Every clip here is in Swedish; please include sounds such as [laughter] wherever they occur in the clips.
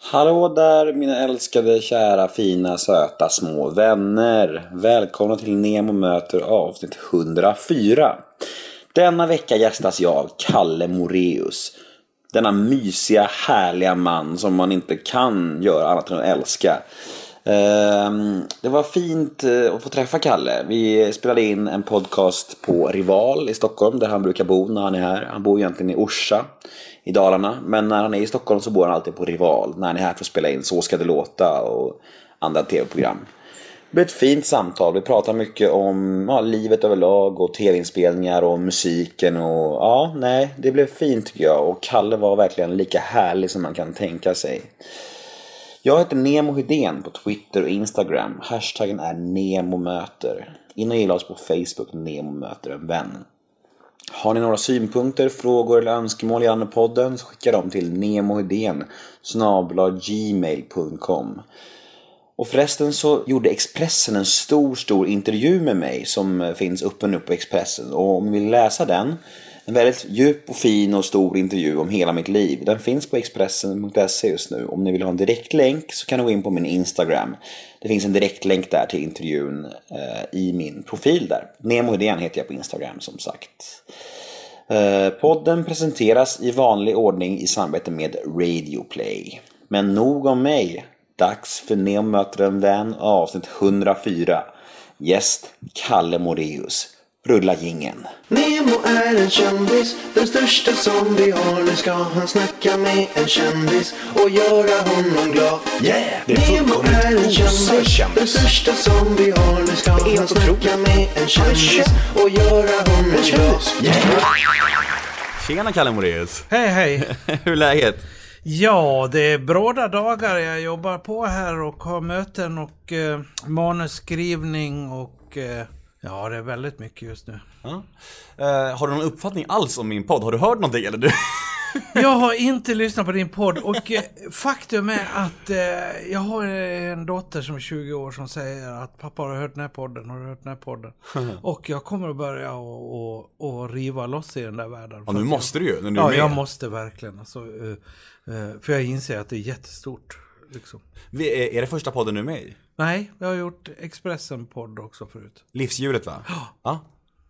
Hallå där mina älskade, kära, fina, söta små vänner. Välkomna till Nemo möter avsnitt 104. Denna vecka gästas jag, Kalle Moreus. Denna mysiga, härliga man som man inte kan göra annat än att älska. Ehm, det var fint eh, att få träffa Kalle. Vi spelade in en podcast på Rival i Stockholm där han brukar bo när han är här. Han bor egentligen i Orsa i Dalarna. Men när han är i Stockholm så bor han alltid på Rival. När han är här för att spela in Så ska det låta och andra tv-program. Det blev ett fint samtal. Vi pratade mycket om ja, livet överlag och tv-inspelningar och musiken. Och, ja, nej, det blev fint tycker jag. Och Kalle var verkligen lika härlig som man kan tänka sig. Jag heter Nemo Hedén på Twitter och Instagram. Hashtaggen är NEMOMÖTER. In och gilla oss på Facebook, Nemo möter en vän. Har ni några synpunkter, frågor eller önskemål gällande podden så skicka dem till nemohedén gmail.com Och förresten så gjorde Expressen en stor, stor intervju med mig som finns uppe nu på Expressen. Och om ni vill läsa den, en väldigt djup och fin och stor intervju om hela mitt liv. Den finns på Expressen.se just nu. Om ni vill ha en direktlänk så kan ni gå in på min Instagram. Det finns en direktlänk där till intervjun eh, i min profil där. Nemo Hedén heter jag på Instagram som sagt. Eh, podden presenteras i vanlig ordning i samarbete med Radioplay. Men nog om mig. Dags för Nemo möter en vän avsnitt 104. Gäst Kalle Moreus. Rulla jingeln. Nemo är en kändis, den största som vi har. Nu ska han snacka med en kändis och göra honom glad. Yeah! Det är Nemo är en kändis, kändis. den största som vi har. Nu ska han snacka med en kändis och göra honom glad. kändis. Yeah! Tjena Kalle Moraeus! Hej hej! [laughs] Hur är läget? Ja, det är bråda dagar. Jag jobbar på här och har möten och eh, manusskrivning och eh, ja, det är väldigt mycket just nu. Ja. Eh, har du någon uppfattning alls om min podd? Har du hört någonting eller? Du? [laughs] Jag har [laughs] inte lyssnat på din podd och eh, faktum är att eh, jag har en dotter som är 20 år som säger att pappa har du hört den här podden, har du hört den här podden? [laughs] och jag kommer att börja och, och, och riva loss i den där världen. Ja, nu måste du ju när du är Ja, med. jag måste verkligen. Alltså, eh, eh, för jag inser att det är jättestort. Liksom. Är, är det första podden du är med i? Nej, jag har gjort Expressen-podd också förut. Livshjulet va? Ja.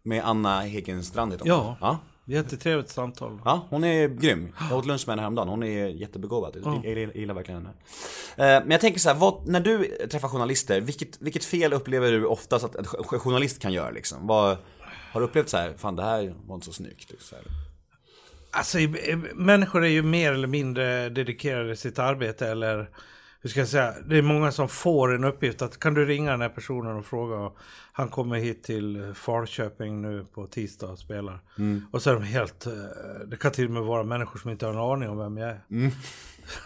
Med Anna Hegenstrand heter hon. Ja. ja. Jättetrevligt samtal. Ja, hon är grym. Jag åt lunch med henne häromdagen. Hon är jättebegåvad. Jag jag gillar, verkligen henne. Eh, Men jag tänker så här, vad, när du träffar journalister, vilket, vilket fel upplever du oftast att en jo- journalist kan göra liksom? Vad, har du upplevt så här, fan det här var inte så snyggt? Så här. Alltså, människor är ju mer eller mindre dedikerade i sitt arbete eller hur ska jag säga, det är många som får en uppgift att kan du ringa den här personen och fråga han kommer hit till Falköping nu på tisdag och spelar. Och så är de helt, eh, det kan till och med vara människor som inte har en aning om vem jag är.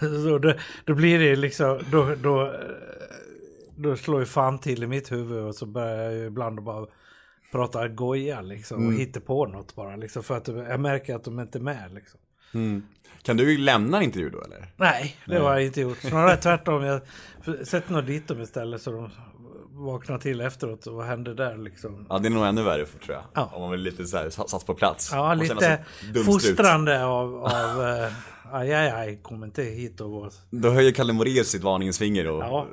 [laughs] så då, då blir det liksom, då, då, eh, då slår ju fan till i mitt huvud och så börjar jag ju ibland bara prata goja liksom och hitta på något bara liksom för att jag märker att de inte är med liksom. Kan du lämna en intervju då eller? Nej, det har jag inte gjort. Snarare tvärtom. Jag sätter nog dit dem istället så de vaknar till efteråt. Och vad hände där liksom? Ja, det är nog ännu värre för, tror jag. Ja. Om man vill lite så här satt på plats. Ja, lite fostrande av, av eh, aj, aj, aj, kom inte hit och var... Då höjer Kalle Moraeus sitt varningens finger och... Ja.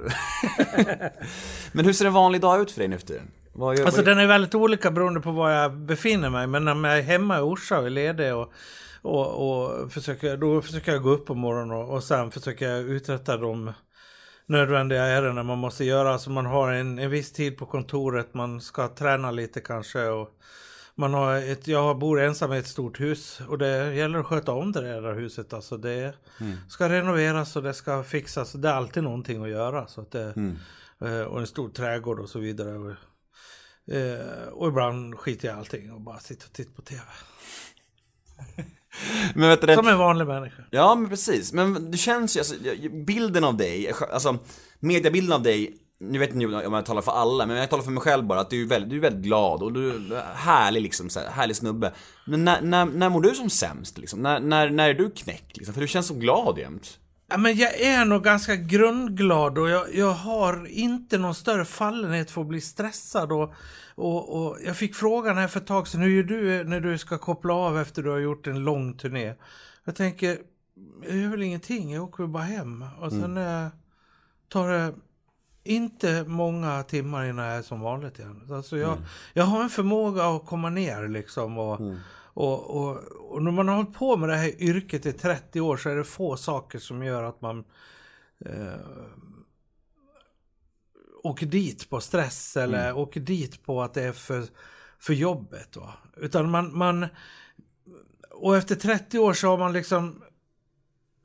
[laughs] Men hur ser en vanlig dag ut för dig nu för tiden? Gör, Alltså den är väldigt olika beroende på var jag befinner mig. Men när jag är hemma i Orsa och är ledig och, och, och försöker, då försöker jag gå upp på morgonen och, och sen försöker jag uträtta de nödvändiga ärenden man måste göra. Alltså man har en, en viss tid på kontoret, man ska träna lite kanske. Och man har ett, jag bor ensam i ett stort hus och det gäller att sköta om det där huset. Alltså det ska renoveras och det ska fixas. Det är alltid någonting att göra. Så att det, eh, Och en stor trädgård och så vidare. Och, Eh, och ibland skiter jag i allting och bara sitter och tittar på TV. [laughs] Men vet du, det... Som en vanlig människa. Ja, men precis. Men du känns ju, alltså, bilden av dig, alltså mediebilden av dig, nu vet inte om jag talar för alla, men jag talar för mig själv bara, att du är väldigt, du är väldigt glad och du är härlig liksom, så här, härlig snubbe. Men när, när, när mår du som sämst liksom? När, när, när är du knäckt liksom? För du känns så glad jämt. Ja, men jag är nog ganska grundglad och jag, jag har inte någon större fallenhet för att bli stressad. Och, och, och jag fick frågan här för ett tag sedan, hur gör du när du ska koppla av efter du har gjort en lång turné? Jag tänker, jag gör väl ingenting, jag åker bara hem. Och sen eh, tar det inte många timmar innan jag är som vanligt igen. Alltså jag, jag har en förmåga att komma ner liksom. Och, och, och, och när man har hållit på med det här yrket i 30 år så är det få saker som gör att man eh, åker dit på stress eller åker dit på att det är för, för jobbet. Va? Utan man, man... Och efter 30 år så har man liksom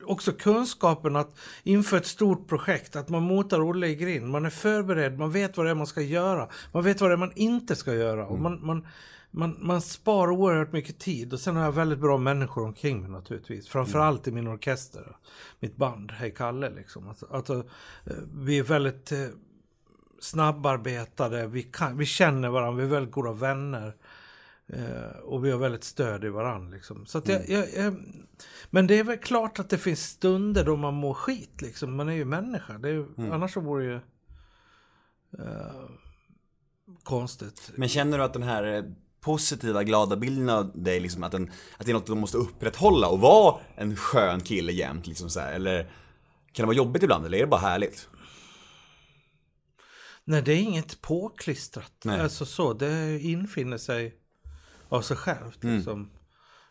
också kunskapen att inför ett stort projekt att man motar Olle i grind. Man är förberedd, man vet vad det är man ska göra. Man vet vad det är man inte ska göra. Och man, man, man, man spar oerhört mycket tid. Och sen har jag väldigt bra människor omkring mig naturligtvis. Framförallt i min orkester. Mitt band, Hej Kalle liksom. Alltså, alltså, eh, vi är väldigt eh, snabbarbetade, vi, kan, vi känner varandra, vi är väldigt goda vänner. Eh, och vi har väldigt stöd i varandra. Liksom. Så att jag, jag, jag, men det är väl klart att det finns stunder då man mår skit. Liksom. Man är ju människa. Det är, ju- Annars så vore det ju eh, konstigt. Men känner du att den här eh, positiva, glada bilden av dig, liksom, att, den, att det är något du måste upprätthålla och vara en skön kille jämt, liksom så här, eller kan det vara jobbigt ibland, eller är det bara härligt? Nej, det är inget påklistrat. Nej. Alltså så, det infinner sig av sig självt. Mm. Liksom.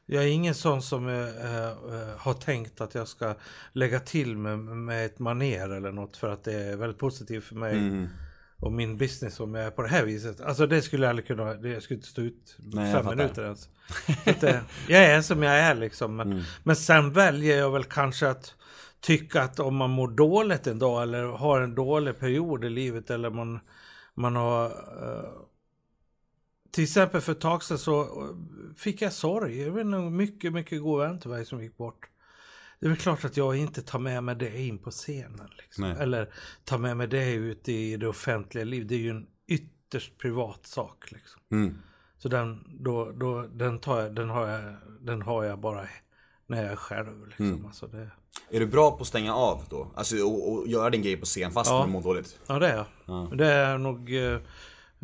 Jag är ingen sån som eh, har tänkt att jag ska lägga till med, med ett maner eller något för att det är väldigt positivt för mig Mm. Och min business om jag är på det här viset. Alltså det skulle jag aldrig kunna, det jag skulle inte stå ut Nej, fem minuter ens. Att, eh, [laughs] jag är som jag är liksom. Men, Mm. men sen väljer jag väl kanske att tycka att om man mår dåligt en dag eller har en dålig period i livet eller man, man har eh, till exempel för ett tag sedan så eh, fick jag sorg. Jag vet inte, en mycket, mycket god vän till mig som gick bort. Det är väl klart att jag inte tar med mig det in på scenen. Liksom. Eller tar med mig det ut i det offentliga livet. Det är ju en ytterst privat sak. Liksom. Mm. Så den, då, då, den, tar jag, den, har jag, den har jag bara när jag är själv. Liksom. Mm. Alltså det, Är du bra på att stänga av då? Alltså och, och göra din grej på scen fast Ja. du mår dåligt? ja, det är jag. Det är nog eh,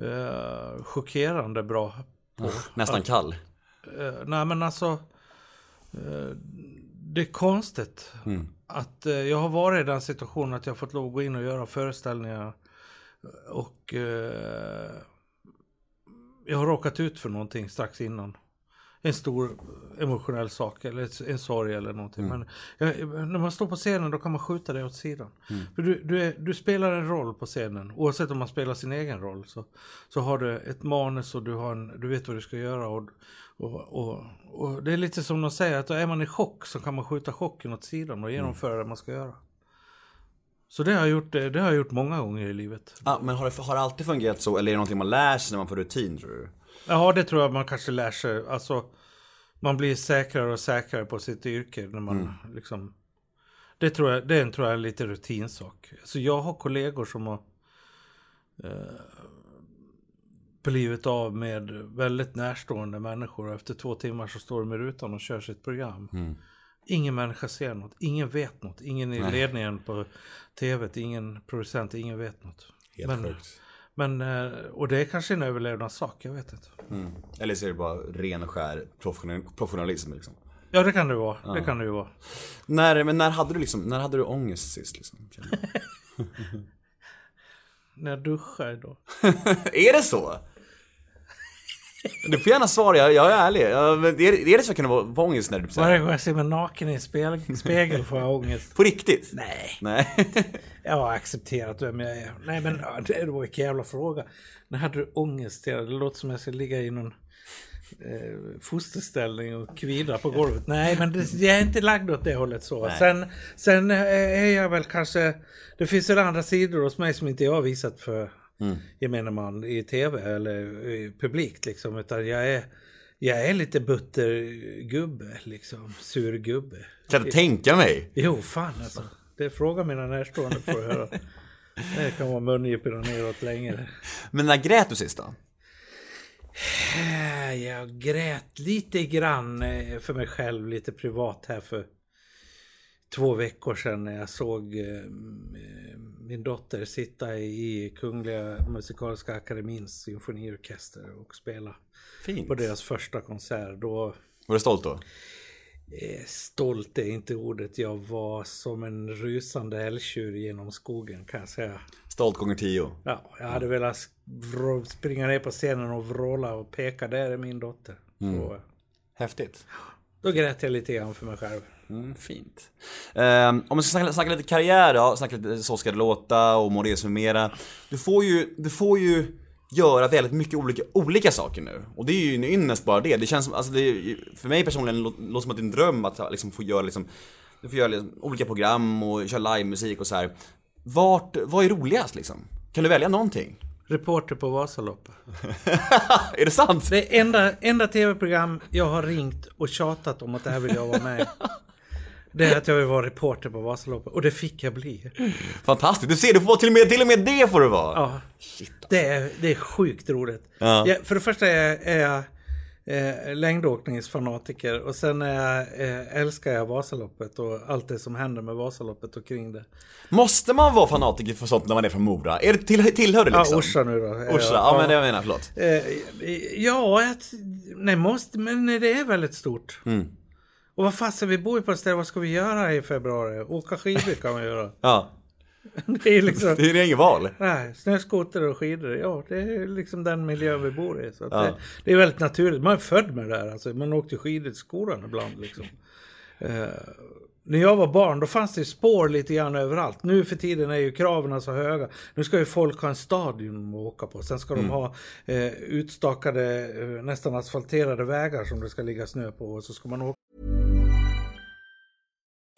eh, chockerande bra på. [laughs] Nästan kall? Eh, nej men alltså. Eh, det är konstigt. Att eh, jag har varit i den situationen att jag fått lov att gå in och göra föreställningar. Och eh, jag har råkat ut för någonting strax innan. En stor emotionell sak eller en sorg eller någonting. Men jag, när man står på scenen då kan man skjuta det åt sidan. För du, du, är, du spelar en roll på scenen. Oavsett om man spelar sin egen roll. Så, så har du ett manus och du, har en, du vet vad du ska göra. Och, och, och, och det är lite som de säger att då är man i chock så kan man skjuta chocken åt sidan och genomföra det man ska göra. Så det har jag gjort, det har jag gjort många gånger i livet. Ja, men har det, har det alltid fungerat så, eller är det någonting man lär sig när man får rutin tror du? Ja, det tror jag man kanske lär sig. Alltså, man blir säkrare och säkrare på sitt yrke när man liksom... Det tror jag, det är en, tror jag, en lite rutinsak. Så jag har kollegor som har eh, blivit av med väldigt närstående människor och efter två timmar så står de i rutan och kör sitt program. Ingen människa ser något, ingen vet något, ingen i ledningen på tv, ingen producent, ingen vet något. Helt men, sjukt. Men, eh, och det är kanske en överlevnadssak, jag vet inte. Mm. Eller så är det bara ren och skär professional, professionalism liksom. Ja, det kan det ju vara. Det kan det ju vara. När, men när hade du liksom, när hade du ångest sist liksom? [laughs] När jag duschar då. [laughs] är det så? Du får gärna svara, jag, jag är ärlig. Ja, men är, är det att kunna vara ångest när du Varje gång jag ser mig naken i en spegel, spegel får jag ångest. På riktigt? Nej, Nej. [laughs] jag har accepterat vem jag är. Nej, men det var en jävla fråga. När hade du ångest? Det låter som jag ska ligga i någon eh, fosterställning och kvida på golvet. Nej, men det, jag är inte lagd åt det hållet så. Nej. Sen, sen eh, är jag väl kanske... Det finns väl andra sidor hos mig som inte jag har visat för gemene man i tv eller i publikt liksom. Utan jag är, jag är lite buttergubbe liksom. Surgubbe. Kan inte tänka mig. Jo, fan alltså. Det frågar mina närstående får höra. Det kan vara mungiporna neråt längre. Men när grät du sist då? Äh, Jag grät lite grann eh, för mig själv, lite privat här för två veckor sedan när jag såg eh, eh, min dotter sitta i Kungliga Musikaliska Akademins symfoniorkester och spela Fint. på deras första konsert. Då, Var du stolt då? Eh, Stolt är inte ordet. Jag var som en rusande älgtjur genom skogen kan jag säga. Stolt gånger tio. Ja, jag hade velat springa ner på scenen och vråla och peka. Där är min dotter. Så, Häftigt. då grät jag lite grann för mig själv. Mm, fint. Ehm, om vi ska snacka, snacka lite karriär då, snacka lite Så ska det låta och må det med mera. Du får ju, du får ju göra väldigt mycket olika, olika saker nu. Och det är ju en ynnest bara det. Det känns som, alltså det för mig personligen lå- låter som att det är en dröm att liksom få göra liksom, du får göra liksom, olika program och köra livemusik och så här. Vart, vad är roligast liksom? Kan du välja någonting? Reporter på Vasaloppet. [laughs] är det sant? Det är enda, enda tv-program jag har ringt och tjatat om att det här vill jag vara med. [laughs] Det är att jag vill vara reporter på Vasaloppet. Och det fick jag bli. Fantastiskt, du ser, du får till och med, till och med det får du vara! Ja. Det är, det är sjukt roligt. Ja. Jag, för det första är jag, är jag eh, längdåkningsfanatiker och sen är eh, älskar jag Vasaloppet och allt det som händer med Vasaloppet och kring det. Måste man vara fanatiker för sånt när man är från Mora? Är det till, tillhör det Ja, liksom? Orsa nu då. Orsa, jag. ja men det jag menar, förlåt. Eh, ja, jag, nej, måste, men det är väldigt stort. Mm. Och vad fasen, vi bor ju på ett ställe, vad ska vi göra i februari? Åka skidor kan man göra. Ja, [laughs] Det är liksom... det är inget val. Nej, snöskoter och skidor, ja det är liksom den miljö vi bor i. Så Ja. det, det är väldigt naturligt. Man är född med det här. Alltså, man åkte skidor till skolan ibland. Liksom. [laughs] Eh, när jag var barn då fanns det spår lite grann överallt. Nu för tiden är ju kraven så höga. Nu ska ju folk ha en stadion att åka på. Sen ska de ha eh, utstakade, eh, nästan asfalterade vägar som det ska ligga snö på. Och så ska man åka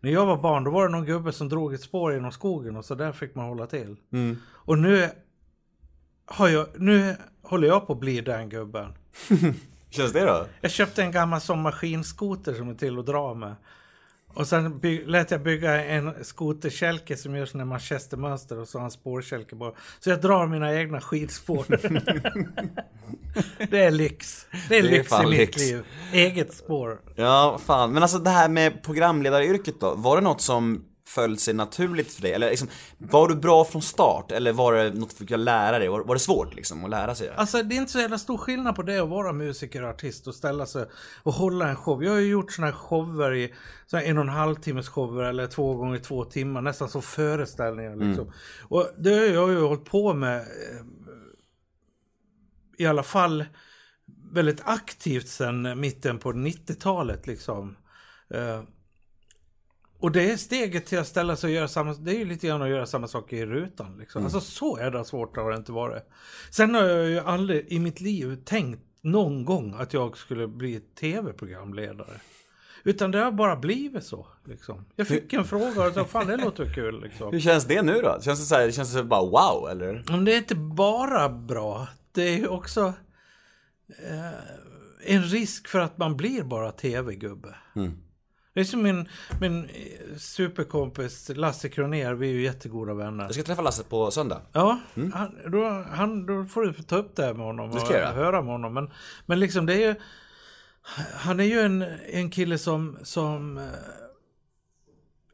När jag var barn då var det någon gubbe som drog ett spår genom skogen och så där fick man hålla till. Och nu, har jag, nu håller jag på att bli den gubben. Hur [laughs] känns det då? Jag köpte en gammal sån maskinskoter som är till att dra med. Och sen by- lät jag bygga en skoterkälke som gör såna manchestermönster och så har en spårkälke bara. Så jag drar mina egna skidspår. [laughs] det är lyx. Det är, Det är lyx i mitt lyx. liv. Eget spår. Ja, fan. Men alltså det här med programledaryrket då, var det något som föll sig naturligt för dig? Eller liksom, var du bra från start? Eller var det något du fick lära dig? Var, var det svårt liksom att lära sig? Alltså det är inte så jävla stor skillnad på det att vara musiker och artist och ställa sig och hålla en show. Jag har ju gjort såna här shower i så en och en halv timmes shower eller två gånger två timmar, nästan som föreställningar liksom. Och det har jag ju hållit på med eh, i alla fall väldigt aktivt sedan mitten på 90-talet liksom. Och det är steget till att ställa sig och göra samma, det är ju lite grann att göra samma sak i rutan liksom. Alltså så är det svårt har det inte varit. Sen har jag ju aldrig i mitt liv tänkt någon gång att jag skulle bli tv-programledare. Utan det har bara blivit så. Liksom. Jag fick en fråga och så fan det låter kul. Liksom. Hur känns det nu då? Känns det så här, känns det bara wow eller? Men det är inte bara bra. Det är ju också eh, en risk för att man blir bara tv-gubbe. Det är som min, min eh, superkompis Lasse Kronér, vi är ju jättegoda vänner. Jag ska träffa Lasse på söndag. Ja, han, då, han, då får du ta upp det här med honom och höra med honom. Men, men liksom det är ju, han är ju en, en kille som, som eh,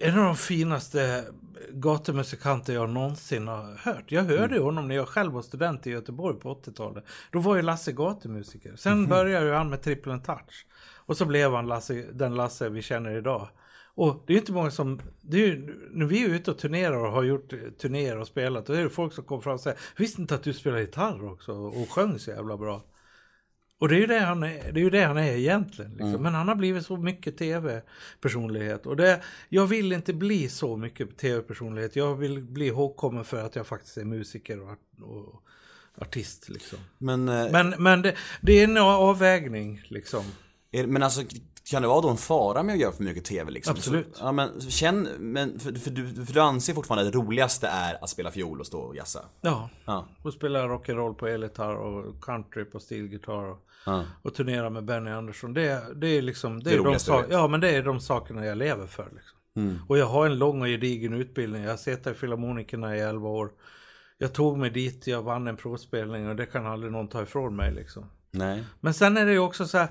en av de finaste gatumusikanter jag någonsin har hört. Jag hörde Mm. honom när jag själv var student i Göteborg på 80-talet. Då var ju Lasse gatumusiker. Sen Mhm. började ju han med trippeln touch. Och så blev han Lasse, den Lasse vi känner idag. Och det är ju inte många som, det är ju, när vi är ute och turnerar och har gjort turnéer och spelat, då är det folk som kommer fram och säger, "Jag visste inte att du spelar gitarr också och sjöng så jävla bra. Och det är ju det han är, det är, ju det han är egentligen. Liksom. Men han har blivit så mycket tv-personlighet. Och det, jag vill inte bli så mycket tv-personlighet. Jag vill bli ihågkommen för att jag faktiskt är musiker och, och artist. Liksom. Men, eh, Men, men det, det är en avvägning liksom. Men alltså, kan det vara då en fara med att göra för mycket TV liksom? Absolut. Så, ja men känn, men för, för, du, för du anser fortfarande att det roligaste är att spela fiol och stå och jassa? Ja, Ja. och spela rock'n'roll på elgitarr och country på stilgitarr och, Ja. och turnera med Benny Andersson. Det, det är liksom, det Det är de roligaste du sak- vet. ja, men det är de sakerna jag lever för. Liksom. Mm. Och jag har en lång och gedigen utbildning. Jag har suttit i Filharmonikerna i 11 år. Jag tog mig dit, jag vann en provspelning och det kan aldrig någon ta ifrån mig liksom. Nej. Men sen är det ju också så här,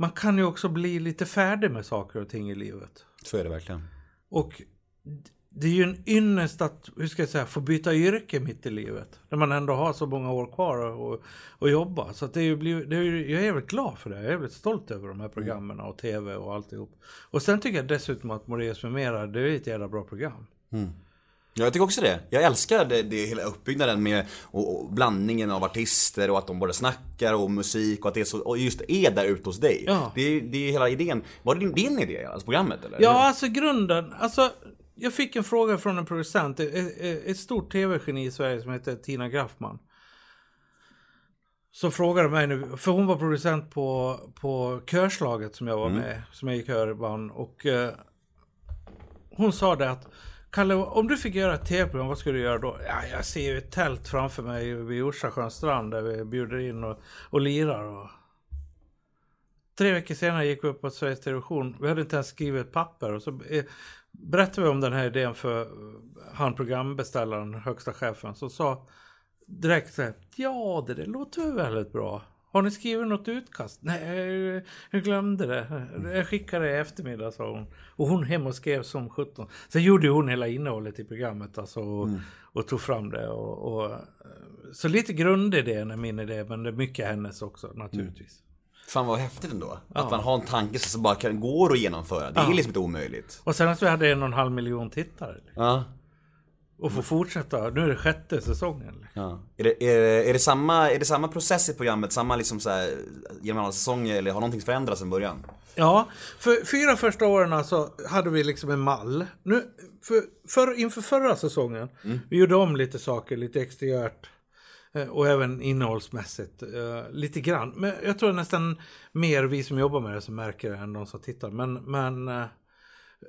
man kan ju också bli lite färdig med saker och ting i livet. Så är det verkligen. Och det är ju en ynnest att, hur ska jag säga, få byta yrke mitt i livet. När man ändå har så många år kvar och, och jobba. Så det är ju blivit, det är ju, jag är väldigt glad för det. Jag är väldigt stolt över de här programmen och tv och alltihop. Och sen tycker jag dessutom att Moraeus med mera, det är ett jävla bra program. Ja, jag tycker också det. Jag älskar det, det hela uppbyggnaden med och, och blandningen av artister och att de både snackar och musik och att det är så, och just är där ute hos dig. Ja. Det, det är hela idén. Var det din, din idé, alltså programmet eller? Ja, alltså grunden, alltså jag fick en fråga från en producent, ett, ett- stort tv-geni i Sverige som heter Tina Graffman. Så frågade mig nu, för hon var producent på, på körslaget som jag var med, som jag gick körband och eh, hon sa det att Kalle, om du fick göra ett tv-program, vad skulle du göra då? Ja, jag ser ju ett tält framför mig vid Orsasjöns strand där vi bjuder in och, och lirar. Och... Tre veckor senare gick vi upp på Sveriges Television. Vi hade inte ens skrivit ett papper. Och så eh, berättade vi om den här idén för eh, han programbeställaren, högsta chefen. som sa direkt så här, ja det där låter väl väldigt bra. Har ni skrivit något utkast? Nej, jag- glömde det. Jag skickade det i eftermiddag, sa hon. Och hon hem och skrev som 17. Sen gjorde hon hela innehållet i programmet alltså, och, och tog fram det. Och, och, så lite grundidén är min idé, men det är mycket hennes också naturligtvis. Fan vad häftigt ändå. Att man har en tanke som bara kan, går att genomföra. Det är liksom inte omöjligt. Och sen att vi hade en och en halv miljon tittare. Ja. Och få fortsätta. Nu är det sjätte säsongen. Ja. Är, det, är, det, är, det samma, är det samma process i programmet? Samma liksom så här, genom alla säsonger eller har någonting förändrats sen början? Ja, för fyra första åren så hade vi liksom en mall. Nu, för, för, inför förra säsongen, vi gjorde om lite saker, lite exteriört. eh, Och även innehållsmässigt. eh, lite grann. Men jag tror nästan mer vi som jobbar med det som märker det än de som tittar. Men, men eh,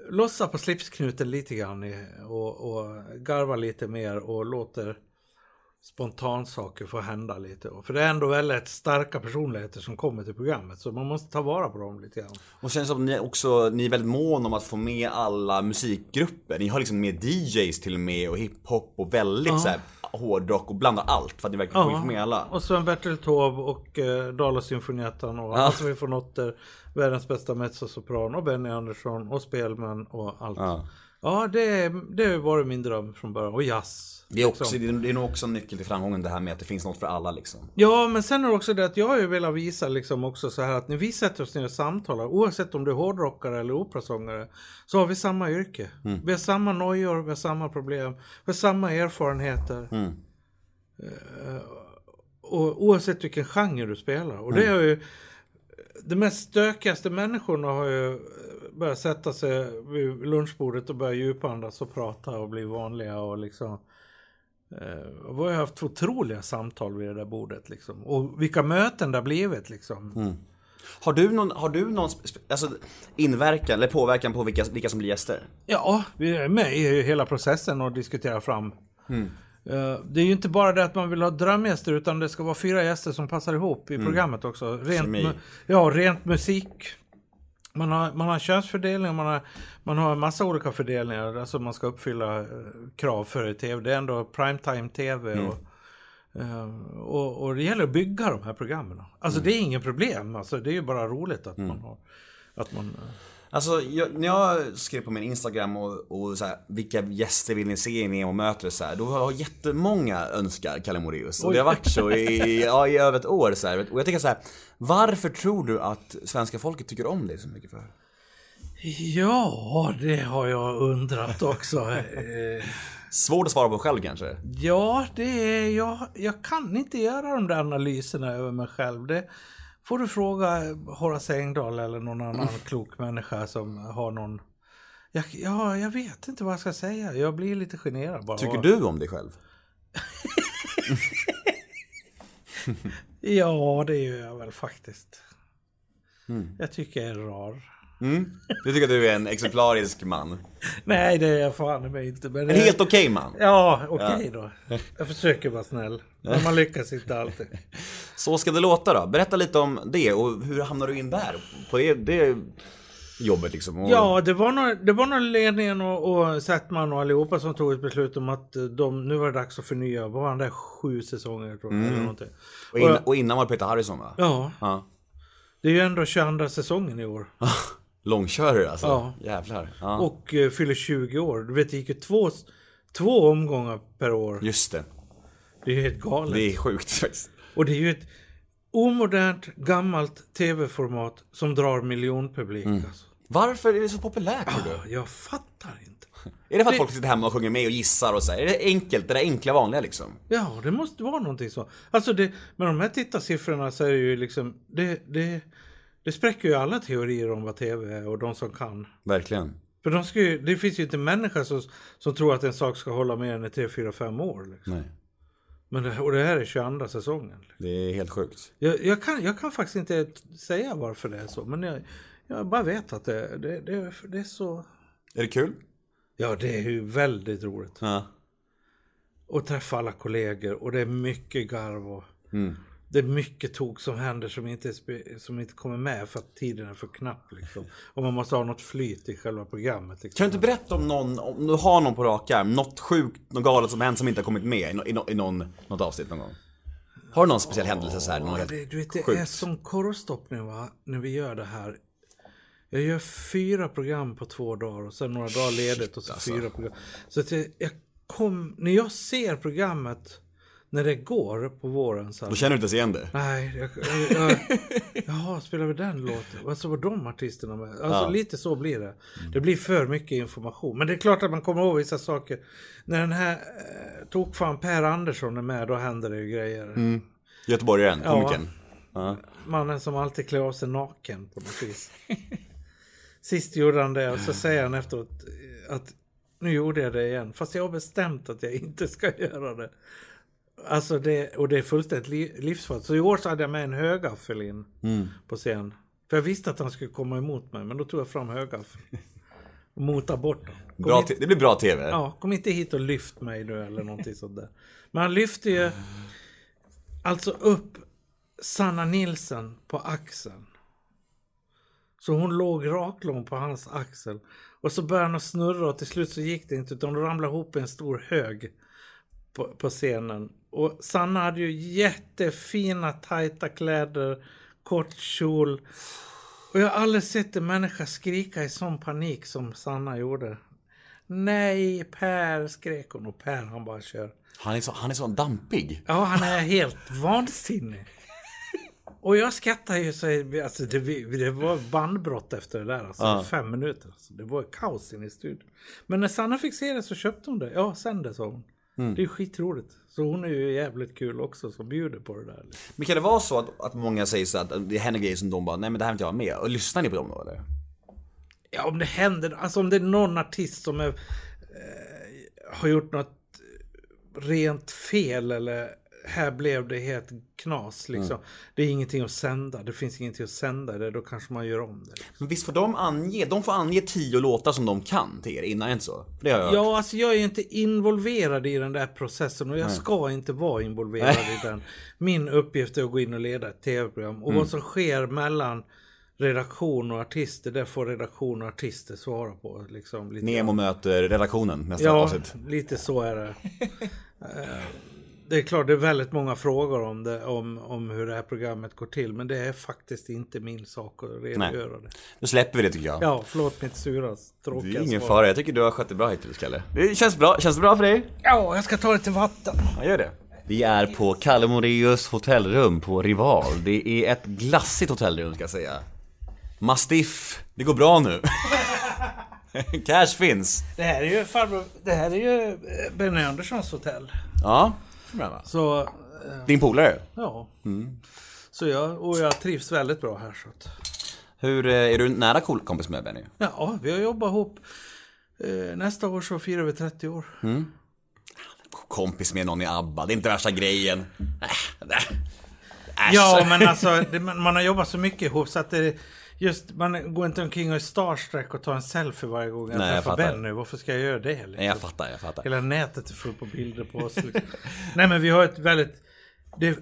lossa på slipsknuten lite grann och, och garva lite mer och låter spontansaker få hända lite. För det är ändå väldigt starka personligheter som kommer till programmet. Så man måste ta vara på dem lite grann. Och sen som ni också, ni är väldigt mån om att få med alla musikgrupper. Ni har liksom med DJs till och med och hiphop och väldigt så här hårdrock och blandar allt för att ni verkligen får få med alla. Och Sven-Bertil Taube och eh, Dalasymfoniettan och Ja. Vi får noter, världens bästa mezzosopran och Benny Andersson och spelmän och allt. Ja. Ja, det, det har varit min dröm från början. Och jazz. Det är, också, liksom. det är nog också en nyckel till framgången det här med att det finns något för alla liksom. Ja, men sen är det också det att jag har ju velat visa liksom också så här att när vi sätter oss ner och samtalar, oavsett om du är hårdrockare eller operasångare, så har vi samma yrke. Vi har samma nojor, vi har samma problem, vi har samma erfarenheter. Eh, och oavsett vilken genre du spelar. Och det är ju de mest stökigaste människorna har ju börjat sätta sig vid lunchbordet och börja djupandas och prata och bli vanliga och liksom Eh, vi har haft otroliga samtal vid det där bordet liksom. Och vilka möten det har blivit liksom. Har du någon, har du någon alltså, inverkan eller påverkan på vilka, vilka som blir gäster? Ja, vi är med i hela processen och diskuterar fram. Eh, Det är ju inte bara det att man vill ha drömgäster utan det ska vara fyra gäster som passar ihop i programmet också. Rent, ja, rent musik. Man har, man har könsfördelning, man har, man har en massa olika fördelningar. Alltså man ska uppfylla eh, krav för tv. Det är ändå primetime tv. Och, eh, och, och det gäller att bygga de här programmen. Alltså det är inget problem. Alltså, det är ju bara roligt att man har... Att man, eh, Alltså, jag, när jag skrev på min Instagram och, och så här, vilka gäster vill ni se i Nemo möter så här, då har jättemånga önskar Kalle Moraeus. Och det har varit så i, ja, i över ett år så här. Och jag tänker så här, varför tror du att svenska folket tycker om dig så mycket för? Ja, det har jag undrat också. [laughs] Eh, Svårt att svara på själv kanske? ja, det är, jag, jag kan inte göra de där analyserna över mig själv. Det får du fråga Horace Engdahl eller någon annan klok människa som har någon... Jag, ja, jag vet inte vad jag ska säga. Jag blir lite generad bara. Tycker du om dig själv? [laughs] Ja, det gör jag väl faktiskt. jag tycker är rar. Du tycker att du är en exemplarisk man. Nej, det är jag fan mig inte. Men En helt okej man. Ja, okej då. Jag försöker vara snäll. Men man lyckas inte alltid. [laughs] Så ska det låta då. Berätta lite om det och hur hamnar du in där? På det, det jobbet liksom. Och... Ja, det var nog, det var nog ledningen och, och Settman och allihopa som tog ett beslut om att eh, de, nu var det dags att förnya. Var han där? Sju säsonger tror jag. Eller någonting. Och, innan, och innan var det Peter Harrison va? Ja, Ja. det är ju ändå 22 säsongen i år. [laughs] Långkörare alltså. Ja. Jävlar. Ja. Och uh, fyller 20 år. Du vet, det gick ju två, två omgångar per år. Just det. Det är ju helt galet. Det är sjukt [laughs] faktiskt. Och det är ju ett omodernt, gammalt tv-format som drar miljonpublik. Mm. Alltså. Varför är det så populärt tror du? Jag fattar inte. Är det för att Det- folk sitter hemma och sjunger med och gissar och så? Är det enkelt? Det där enkla vanliga liksom? Ja, det måste vara någonting så. Alltså det, med de här tittarsiffrorna så är det ju liksom, det, det, det spräcker ju alla teorier om vad tv är och de som kan. Verkligen. För de ska ju, det finns ju inte människa som, som tror att en sak ska hålla mer än 3, 4, 5 år. Liksom. Nej. Men det, och det här är 22 säsongen. Det är helt sjukt. Jag, jag, kan, jag kan faktiskt inte säga varför det är så, men jag, jag bara vet att det, det, det, det är så... Är det kul? Ja, det är ju väldigt roligt. Ja. Och träffa alla kollegor och det är mycket garv och det är mycket tok som händer som inte, som inte kommer med för att tiden är för knapp. Liksom. Och man måste ha något flyt i själva programmet. Liksom. Kan du inte berätta om någon, om du har någon på rak arm, något sjukt, något galet som hänt som inte har kommit med i, no- i, no- i någon, något avsnitt någon gång? Har du någon speciell händelse så här? Någon det, du vet, det sjukt? är som korvstoppning va, när vi gör det här. Jag gör fyra program på två dagar och sen några dagar ledigt och så alltså. fyra program. Så att jag, jag kom, när jag ser programmet när det går på våren så här, Då känner du inte ens igen det? Nej, jag, jag, jag, jaha, spelar vi den låten? Alltså var de artisterna med? Alltså lite så blir det. Det blir för mycket information. Men det är klart att man kommer ihåg vissa saker. När den här eh, tokfan Per Andersson är med, då händer det ju grejer. Göteborgaren, Ja. komikern. Ja. Mannen som alltid klär av sig naken på något vis. Sist gjorde han det och så säger han efteråt att nu gjorde jag det igen. Fast jag har bestämt att jag inte ska [laughs] göra det. Alltså det, och det är fullständigt li, livsfarligt. Så i år så hade jag med en högaffel in på scen. För jag visste att han skulle komma emot mig, men då tog jag fram högaffeln. [laughs] Och motade bort honom. Det blir bra TV. Ja, kom inte hit och lyft mig nu eller någonting sånt där. Men han lyfte ju [laughs] alltså upp Sanna Nilsen på axeln. Så hon låg raklång på hans axel. Och så började han att snurra och till slut så gick det inte utan de ramlade ihop i en stor hög på, på scenen. Och Sanna hade ju jättefina tajta kläder, kort kjol. Och jag har aldrig sett en människa skrika i sån panik som Sanna gjorde. Nej, Per, skrek hon och Per han bara kör. Han är så, han är så dampig. Ja, han är helt [laughs] vansinnig. Och jag skrattar ju så, alltså det, det var bandbrott efter det där, alltså fem minuter. Alltså, det var kaos inne i studion. Men när Sanna fick se det så köpte hon det. Ja, sen det sa hon. Det är skitroligt. Så hon är ju jävligt kul också som bjuder på det där. liksom. Men kan det vara så att, att många säger så att det händer grejer som de bara, nej men det här vill inte jag med. Och lyssnar ni på dem då eller? Ja, om det händer, alltså om det är någon artist som är, eh, har gjort något rent fel eller här blev det helt knas liksom. Det är ingenting att sända, det finns ingenting att sända det, då kanske man gör om det. Liksom. Men visst får de ange, de får ange tio låtar som de kan till er innan, inte så? Det har jag hört. Ja, alltså jag är ju inte involverad i den där processen och jag ska inte vara involverad i [laughs] den. Min uppgift är att gå in och leda ett tv-program. Och vad som sker mellan redaktion och artister, det får redaktion och artister svara på. Liksom, lite Nemo möter redaktionen nästa Ja, avsnitt. lite så är det. [laughs] Det är klart, det är väldigt många frågor om, det, om, om hur det här programmet går till. Men det är faktiskt inte min sak att redogöra det. Då släpper vi det tycker jag. Ja, förlåt mitt sura, det tråkiga är ingen svar. fara, jag tycker du har skött det bra hittills Kalle. Det känns bra, känns det bra för dig? Ja, jag ska ta lite vatten. Ja, gör det. Vi är på Kalle Moreus hotellrum på Rival. Det är ett glassigt hotellrum ska jag säga. Mastiff, det går bra nu. [laughs] Cash finns. Det här är ju farbror, det här är ju eh, Benny Anderssons hotell. Ja, Så, din polare. ja. Så jag, och jag trivs väldigt bra här så att. Hur, eh, är du nära kompis med Benny? Ja, vi har jobbat ihop. Eh, nästa år så firar vi 30 år. Kompis med någon i ABBA, det är inte värsta grejen. Äh, äh. Äsch. Ja, men alltså det, man man har jobbat så mycket ihop så att det, Just, man går inte omkring och är starstruck och tar en selfie varje gång jag Nej, jag träffar fattar. Benny. Varför ska jag göra det? Liksom? Nej, jag fattar, jag fattar. Hela nätet är fullt på bilder på oss. Liksom. [laughs] Nej men vi har ett väldigt... Det,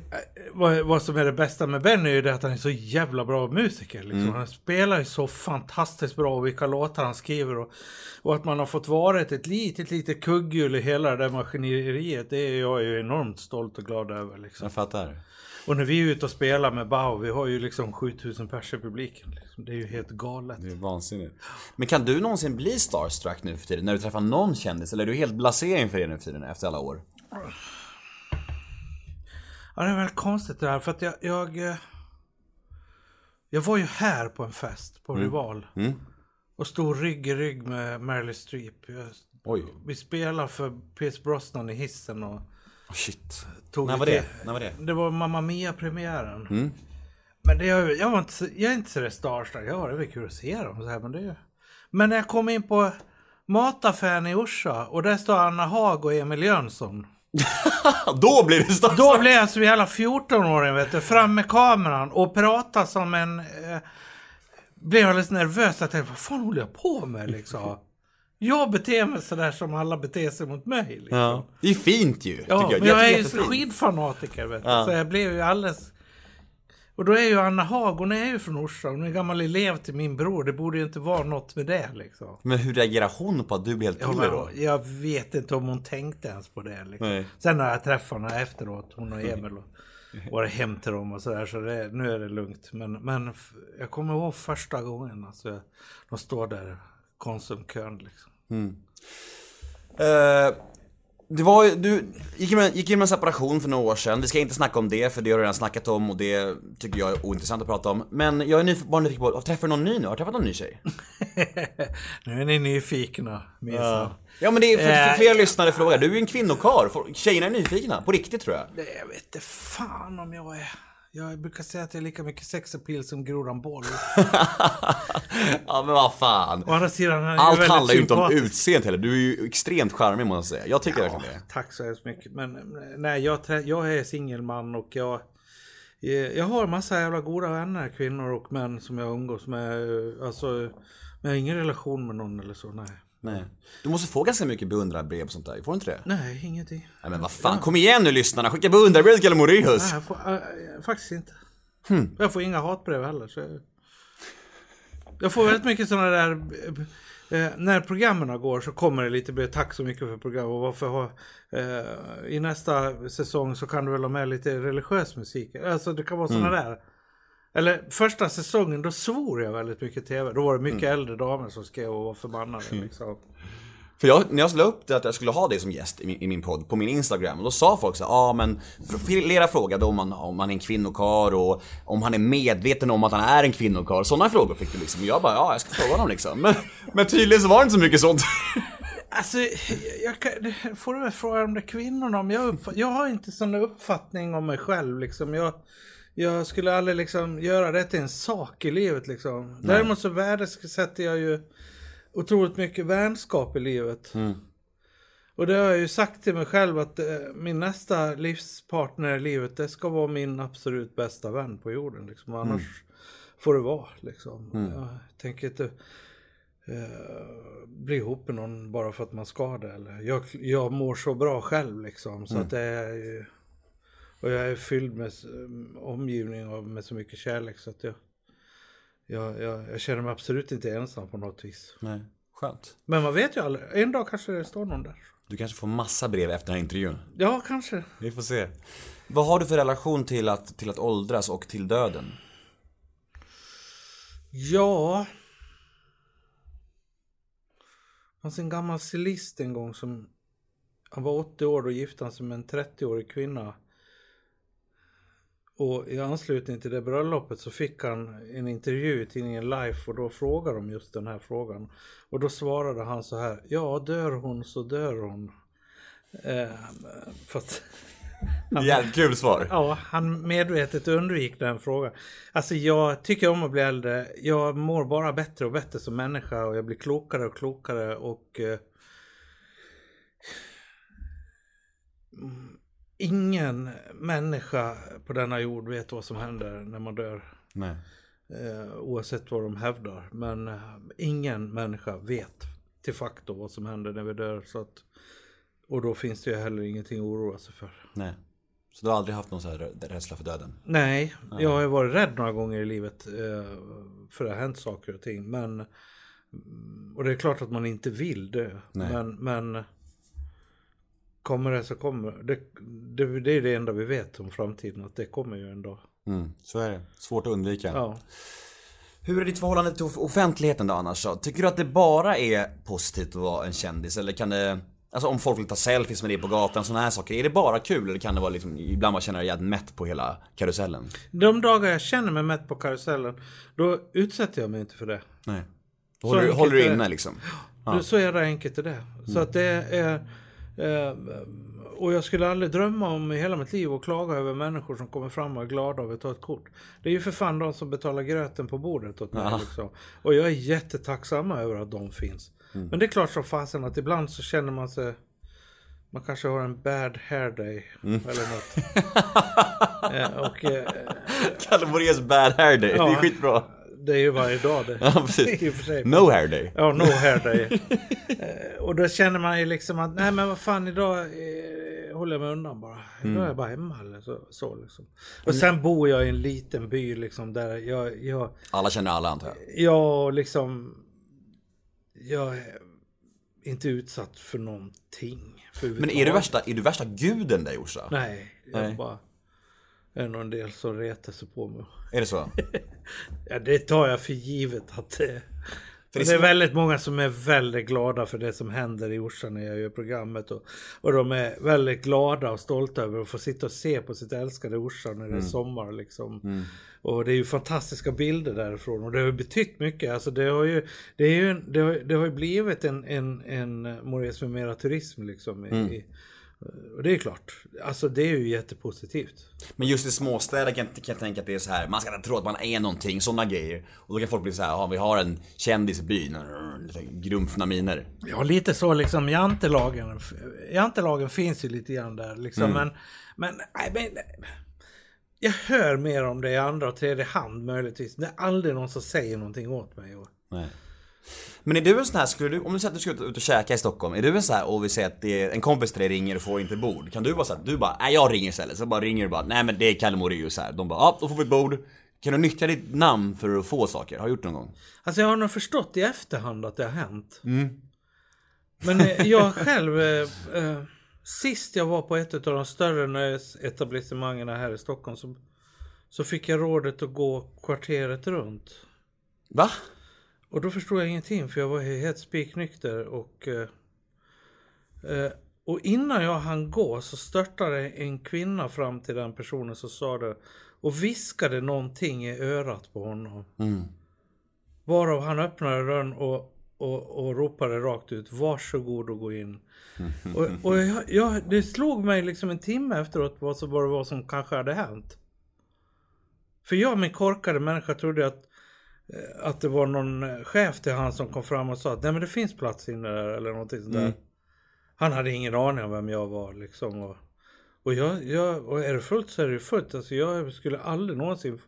vad, vad som är det bästa med Benny är ju det att han är så jävla bra musiker. Liksom. Mm. Han spelar ju så fantastiskt bra och vilka låtar han skriver. Och, och att man har fått vara ett litet, litet kugghjul i hela det där maskineriet. Det är jag ju enormt stolt och glad över. Liksom. Jag fattar. Och när vi är ute och spelar med Bau, vi har ju liksom 7000 pers i publiken. Liksom. Det är ju helt galet. Det är vansinnigt. Men kan du någonsin bli starstruck nu för tiden? När du träffar någon kändis? Eller är du helt blasé inför det nu för tiden efter alla år? Ja, det är väldigt konstigt det här för att jag... Jag, eh, jag var ju här på en fest på Rival. Och stod rygg i rygg med Meryl Streep. Jag, Oj. vi spelade för Pierce Brosnan i hissen och shit. tog När var det? När var det? Det var Mamma Mia-premiären. Men det, jag, jag, var inte, jag är inte så starstruck. Ja, det är väl kul att se dem. Så här, men, det, är- men när jag kom in på mataffären i Orsa och där står Anna Haag och Emil Jönsson. [laughs] Då blir du starstruck! Då blev jag som jävla 14-åring vet du, fram med kameran och prata som en... Eh, blev alldeles nervös. Jag tänkte, vad fan håller jag på med liksom? Jag beter mig sådär som alla beter sig mot mig. Liksom. Ja. Det är fint ju, Ja, jag. men jag är ju skidfanatiker vet du. Ja. Så jag blev ju alldeles... Och då är ju Anna Haag, hon är ju från Orsa. Hon är gammal elev till min bror. Det borde ju inte vara något med det liksom. Men hur reagerar hon på att du blir helt Ja, piller då? men, jag vet inte om hon tänkte ens på det. Liksom. Nej. Sen när jag träffade henne efteråt, hon och Emil, och varit hem till dem och sådär. Så det, nu är det lugnt. Men, men jag kommer ihåg första gången. Alltså, de står där, Konsumkön liksom. Eh, det var du gick med, gick med en separation för några år sedan. Vi ska inte snacka om det för det har du redan snackat om och det tycker jag är ointressant att prata om. Men jag är nyf- bara nyfiken på, träffar du någon ny nu? Har du träffat någon ny tjej? [laughs] nu är ni nyfikna, minsann. Ja men det är för, för Eh, flera lyssnare frågar. Du är ju en kvinnokarl. Folk- Tjejerna är nyfikna. På riktigt tror jag. Jag vet inte fan om jag är... Jag brukar säga att jag är lika mycket sexappeal som Grodan Boll. [laughs] ja men vad fan. Å andra sidan, han är Allt väldigt handlar ju inte om sympatisk. utseendet heller. Du är ju extremt charmig måste jag säga. Jag tycker verkligen det. Tack så hemskt mycket. Men nej, jag, trä- jag är singelman och jag... eh, Jag har massa jävla goda vänner, kvinnor och män som jag umgås med. Alltså, men jag har ingen relation med någon eller så, nej. Nej. Du måste få ganska mycket beundrarbrev och sånt där. Får du inte det? Nej, ingenting. Nej men vad fan, kom igen nu lyssnarna. Skicka beundrarbrev till Kalle Moraeus. Nej, jag får, äh, faktiskt inte. Hmm. Jag får inga hatbrev heller. Så jag, jag får väldigt mycket sådana där... Eh, när programmen går så kommer det lite brev. Tack så mycket för programmet. Och varför har, eh, I nästa säsong så kan du väl ha med lite religiös musik. Alltså det kan vara sådana Mm. där. Eller första säsongen då svor jag väldigt mycket tv. Då var det Mm. mycket äldre damer som skrev och var förbannade. Liksom. För jag, när jag la upp det att jag skulle ha dig som gäst i min, i min podd på min Instagram, och då sa folk så ja ah, men flera frågade om man, om man är en kvinnokar och om han är medveten om att han är en kvinnokar. Sådana frågor fick du liksom. Och jag bara, ja jag ska fråga honom liksom. Men, men tydligen så var det inte så mycket sånt. Alltså, jag kan, får du väl fråga de där kvinnorna om. Jag, uppf- jag har inte sån uppfattning om mig själv liksom. Jag, jag skulle aldrig liksom göra det till en sak i livet liksom. Däremot så värdesätter jag ju otroligt mycket vänskap i livet. Och det har jag ju sagt till mig själv att eh, min nästa livspartner i livet, det ska vara min absolut bästa vän på jorden. Liksom. Annars får det vara. Liksom. Jag tänker inte eh, bli ihop med någon bara för att man ska det. Eller. Jag, jag mår så bra själv liksom. Så att det är och jag är fylld med omgivning av med så mycket kärlek så att jag, jag, jag, jag känner mig absolut inte ensam på något vis. Nej, skönt. Men man vet ju aldrig. En dag kanske det står någon där. Du kanske får massa brev efter den här intervjun. Ja, kanske. Vi får se. Vad har du för relation till att, till att åldras och till döden? Ja. Det fanns en gammal cellist en gång som... Han var 80 år och gifte sig med en 30-årig kvinna. Och i anslutning till det bröllopet så fick han en intervju i tidningen Life och då frågade de just den här frågan. Och då svarade han så här. Ja, dör hon så dör hon. Eh, för att... [laughs] Jävligt kul svar. Ja, han medvetet undvik den frågan. Alltså jag tycker om att bli äldre. Jag mår bara bättre och bättre som människa och jag blir klokare och klokare och eh, mm, ingen människa på denna jord vet vad som händer när man dör. Nej. Eh, oavsett vad de hävdar. Men eh, ingen människa vet till facto vad som händer när vi dör. Så att, och då finns det ju heller ingenting att oroa sig för. Nej. Så du har aldrig haft någon sån här rädsla för döden? Nej, jag har ju varit rädd några gånger i livet. Eh, för det har hänt saker och ting. Men, mm, och det är klart att man inte vill dö. Nej. Men, men kommer det så kommer det. Det, det är det enda vi vet om framtiden. Att det kommer ju en dag. Mm, så är det. Svårt att undvika. Ja. Hur är ditt förhållande till off- offentligheten då annars då? Tycker du att det bara är positivt att vara en kändis eller kan det Alltså om folk vill ta selfies med dig på gatan, sådana här saker. Är det bara kul eller kan det vara liksom, ibland man känner dig jävligt mätt på hela karusellen? De dagar jag känner mig mätt på karusellen. Då utsätter jag mig inte för det. Nej. Då håller, du- håller du är det. inne liksom? Du, Så jävla enkelt är det. Så att det är... Eh, och jag skulle aldrig drömma om i hela mitt liv att klaga över människor som kommer fram och är glada över att ta ett kort. Det är ju för fan de som betalar gröten på bordet åt mig. Liksom. Och jag är jättetacksam över att de finns. Men det är klart som fasen att ibland så känner man sig... Man kanske har en bad hair day. Eller något. [laughs] eh, och eh, Kalle Moraeus bad hair day, det är Ja. skitbra. Det är ju varje dag det. [laughs] Ja precis. [laughs] För. No hair day. Ja, no hair day. [laughs] Eh, och då känner man ju liksom att, nej men vad fan idag eh, håller jag mig undan bara. Idag är jag bara hemma eller så. så liksom. Och sen bor jag i en liten by liksom där jag, jag, Alla känner alla antar jag. jag liksom, jag är inte utsatt för någonting. Men är du värsta, är du värsta guden där Orsa? Nej, jag Nej. bara är nog en del som retar sig på mig. Är det så? [laughs] Ja, det tar jag för givet att det är. För det det är väldigt många som är väldigt glada för det som händer i Orsa när jag gör programmet. Och, och de är väldigt glada och stolta över att få sitta och se på sitt älskade Orsa när det är sommar. Liksom. Och det är ju fantastiska bilder därifrån och det har betytt mycket. Alltså det har ju, det är ju, det har, det har blivit en, en, en Moraeus med mera turism liksom. I, i, och det är klart, alltså det är ju jättepositivt. Men just i småstäder kan, kan jag tänka att det är så här. man ska inte tro att man är någonting, sådana grejer. Och då kan folk bli så här, ja vi har en kändis i byn, grumfna miner. Ja, lite så liksom. Jantelagen, jantelagen finns ju lite grann där liksom. Men, men, nej, men jag hör mer om det i andra och tredje hand möjligtvis. Det är aldrig någon som säger någonting åt mig. Och, Nej. Men är du en sån här, skulle du, om du säger att du ska ut och käka i Stockholm, är du en sån här, och vi säger att det är, en kompis till dig ringer och får inte bord. Kan du vara så här, du bara, nej jag ringer istället. Så bara ringer du bara, nej men det är Kalle Moraeus här. De bara, ja då får vi ett bord. Kan du nyttja ditt namn för att få saker? Har du gjort det någon gång? alltså jag har nog förstått i efterhand att det har hänt. Men eh, [laughs] jag själv, eh, eh, sist jag var på ett av de större nöjesetablissemangen här i Stockholm så, så fick jag rådet att gå kvarteret runt. Va? Och då förstod jag ingenting för jag var helt spiknykter och... Eh, eh, och innan jag hann gå så störtade en kvinna fram till den personen som sa det och viskade någonting i örat på honom. Varav han öppnade dörren och, och, och ropade rakt ut Varsågod och gå in. [laughs] och och jag, jag, det slog mig liksom en timme efteråt vad, så, vad det var som kanske hade hänt. För jag, min korkade människa, trodde att att det var någon eh, chef till han som kom fram och sa att nej men det finns plats inne där eller någonting sånt där. Han hade ingen aning om vem jag var liksom. Och, och, jag, jag, och är det fullt så är det fullt. Alltså jag skulle aldrig någonsin...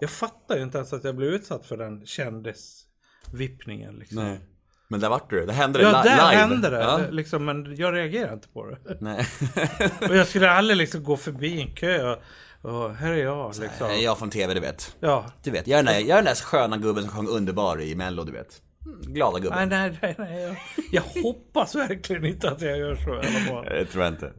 Jag fattar ju inte ens att jag blev utsatt för den kändisvippningen liksom. Men där vart du, det hände det Ja, li- där live. hände det. Ja. Liksom, men jag reagerar inte på det. Nej. [laughs] Och jag skulle aldrig liksom gå förbi en kö och, och här är jag liksom. Nej, jag från TV, du vet. Ja. Du vet, jag är den där, jag är den där sköna gubben som sjöng Underbar i Mello, du vet. Glada gubben. Nej, nej, nej. nej. Jag, jag hoppas verkligen inte att jag gör så i alla fall. Det tror jag inte.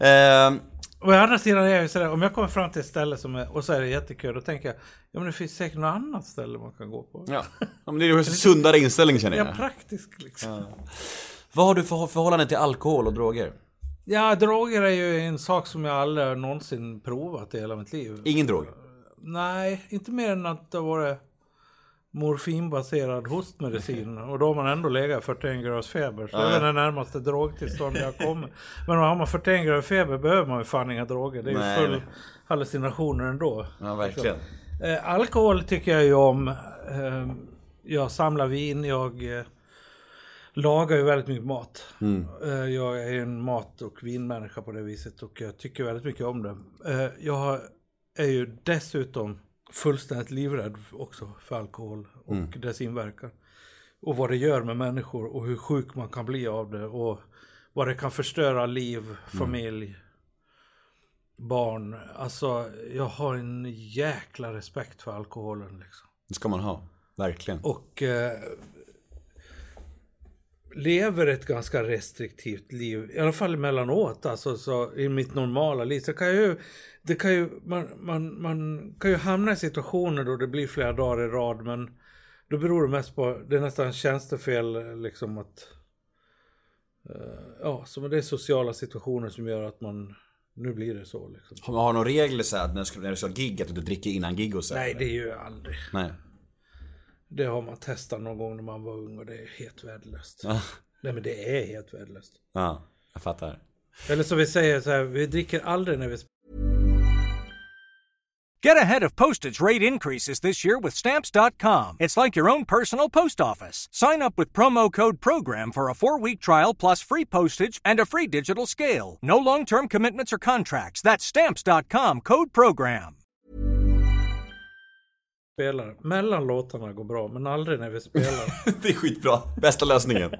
Ehm, å andra sidan är jag ju sådär, om jag kommer fram till ett ställe som är, och så är det jättekö, då tänker jag, ja men det finns säkert något annat ställe man kan gå på. ja. ja, men det är ju en [laughs] sundare inställning känner Ja, jag. praktisk liksom. Vad har du för förhållande till alkohol och droger? Ja, droger är ju en sak som jag aldrig någonsin provat i hela mitt liv. Ingen drog? Nej, inte mer än att det varit morfinbaserad hostmedicin [laughs] och då har man ändå legat i 41 graders feber. Så det är det närmaste drogtillstånd jag kommer. Men har man 41 graders feber behöver man ju fan inga droger. Det är ju Nej, full nej. hallucinationer ändå. Ja, verkligen. Eh, alkohol tycker jag ju om. Eh, jag samlar vin, jag eh, lagar ju väldigt mycket mat. Eh, jag är en mat och vinmänniska på det viset och jag tycker väldigt mycket om det. Eh, jag är ju dessutom fullständigt livrädd också för alkohol och Mm. dess inverkan. Och vad det gör med människor och hur sjuk man kan bli av det och vad det kan förstöra liv, Mm. familj, barn. Alltså jag har en jäkla respekt för alkoholen liksom. Det ska man ha. Verkligen. Och eh, lever ett ganska restriktivt liv. I alla fall emellanåt. Alltså så i mitt normala liv. Så kan jag ju, det kan ju, man, man, man kan ju hamna i situationer då det blir flera dagar i rad. Men då beror det mest på, det är nästan tjänstefel liksom att eh, Ja, så det är sociala situationer som gör att man Nu blir det så liksom. Har har några regler så här, när du ska, när du ska gig att du dricker innan gig och så? Nej, eller? det är ju aldrig. Nej. Det har man testat någon gång när man var ung och det är helt värdelöst. Ja. Nej men det är helt värdelöst. ja, jag fattar. Eller så vi säger så här, vi dricker aldrig när vi Get ahead of postage rate increases this year with Stamps.com. It's like your own personal post office. Sign up with promo code PROGRAM for a four week trial plus free postage and a free digital scale. No long term commitments or contracts. That's Stamps.com code PROGRAM. Spelar. Mellan låtarna går bra, men aldrig när vi spelar. [laughs] Det är skitbra. Bästa lösningen.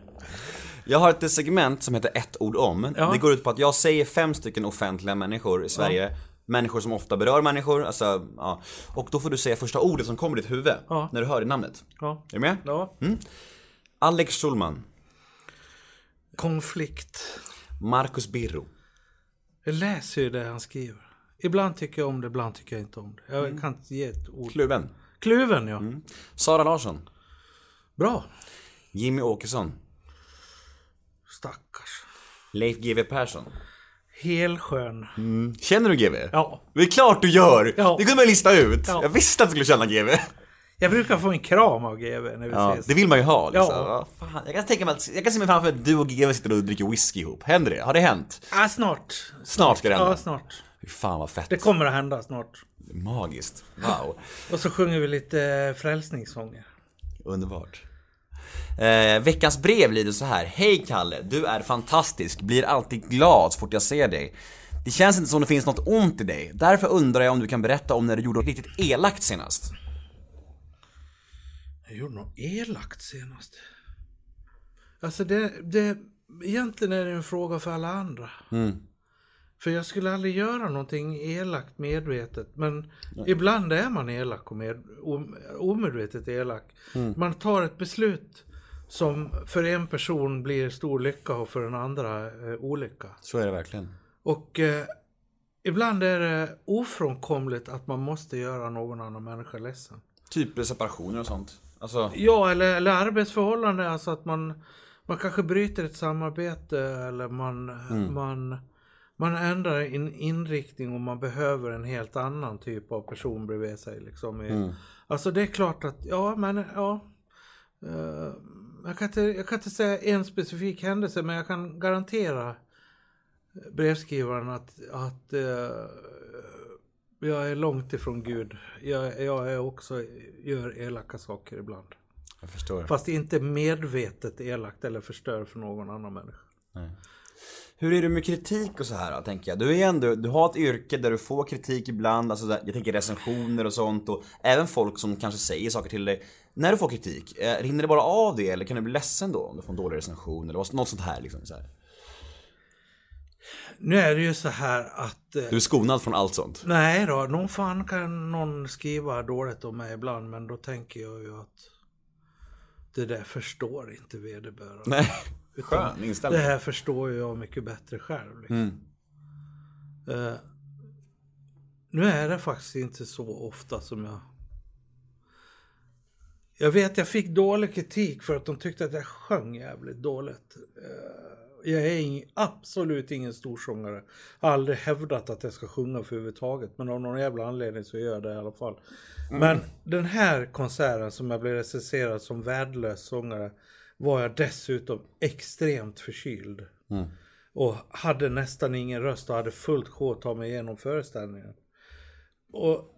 Jag har ett segment som heter ett ord om. Ja. Det går ut på att jag säger fem stycken offentliga människor i Sverige. Människor som ofta berör människor, alltså, ja. Och då får du säga första ordet som kommer i ditt huvud. Ja. När du hör det namnet. Ja. Är du med? ja. Alex Schulman. Konflikt. Marcus Birro. Jag läser ju det han skriver. Ibland tycker jag om det, ibland tycker jag inte om det. Jag kan inte ge ett ord. Kluven. Kluven ja. Sara Larsson. Bra. Jimmy Åkesson. Stackars. Leif GW Persson. Helskön. Känner du GW? Ja. Det är klart du gör! Ja. Det kunde man lista ut. Ja. Jag visste att du skulle känna GW. Jag brukar få en kram av GW när vi Ja, ses. det vill man ju ha liksom. Ja. Ja. Fan, jag kan tänka mig att, jag kan se mig framför att du och GW sitter och dricker whisky ihop. Händer det? Har det hänt? Ah, snart. Snart ska det hända. Ja, snart. Fy fan vad fett. Det kommer att hända snart. Magiskt. Wow. [laughs] Och så sjunger vi lite eh, frälsningssånger. Underbart. Eh, veckans brev lyder så här. Hej Kalle, du är fantastisk, blir alltid glad så fort jag ser dig. Det känns inte som det finns något ont i dig. Därför undrar jag om du kan berätta om när du gjorde något riktigt elakt senast. Jag gjorde något elakt senast. Alltså det, det, egentligen är det en fråga för alla andra. För jag skulle aldrig göra någonting elakt medvetet. Men ibland är man elak och med, om, omedvetet elak. Man tar ett beslut som för en person blir stor lycka och för den andra eh, olycka. Så är det verkligen. Och eh, ibland är det ofrånkomligt att man måste göra någon annan människa ledsen. Typ separationer och sånt. Alltså, Ja, eller, eller arbetsförhållande, alltså att man, man kanske bryter ett samarbete eller man, man, man ändrar en inriktning och man behöver en helt annan typ av person bredvid sig. Liksom. i- Alltså det är klart att, ja men ja. eh, jag, kan inte, jag kan inte säga en specifik händelse men jag kan garantera brevskrivaren att, att eh, jag är långt ifrån Gud. Jag, jag är också, gör elaka saker ibland. jag förstår. Fast inte medvetet elakt eller förstör för någon annan människa. Hur är det med kritik och så här då, tänker jag? Du är ändå, du har ett yrke där du får kritik ibland, alltså där- jag tänker recensioner och sånt och även folk som kanske säger saker till dig. När du får kritik, eh, rinner det bara av det eller kan du bli ledsen då om du får en dålig recension eller något sånt här liksom? Så här. Nu är det ju så här att... eh, Du är skonad från allt sånt? Nej då, någon fan kan någon skriva dåligt om mig ibland men då tänker jag ju att det där förstår inte vederbörande. Nej. Utan Skön Det inställning. här förstår ju jag mycket bättre själv. Liksom. Eh, nu är det faktiskt inte så ofta som jag... Jag vet jag fick dålig kritik för att de tyckte att jag sjöng jävligt dåligt. Eh, jag är ing, absolut ingen storsångare. Har aldrig hävdat att jag ska sjunga för överhuvudtaget. Men av någon jävla anledning så gör jag det i alla fall. Men den här konserten som jag blev recenserad som värdelös sångare var jag dessutom extremt förkyld. Och hade nästan ingen röst och hade fullt sjå att ta mig igenom föreställningen. Och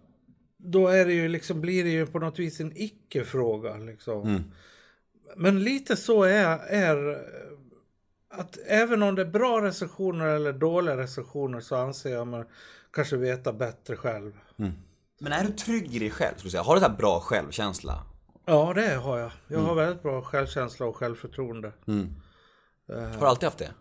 då är det ju liksom, blir det ju på något vis en icke-fråga liksom. Men lite så är, är att även om det är bra recensioner eller dåliga recensioner så anser jag mig kanske veta bättre själv. Men är du trygg i dig själv, skulle du säga? Har du så här bra självkänsla? Ja, det har jag. Jag har väldigt bra självkänsla och självförtroende. Har du alltid haft det?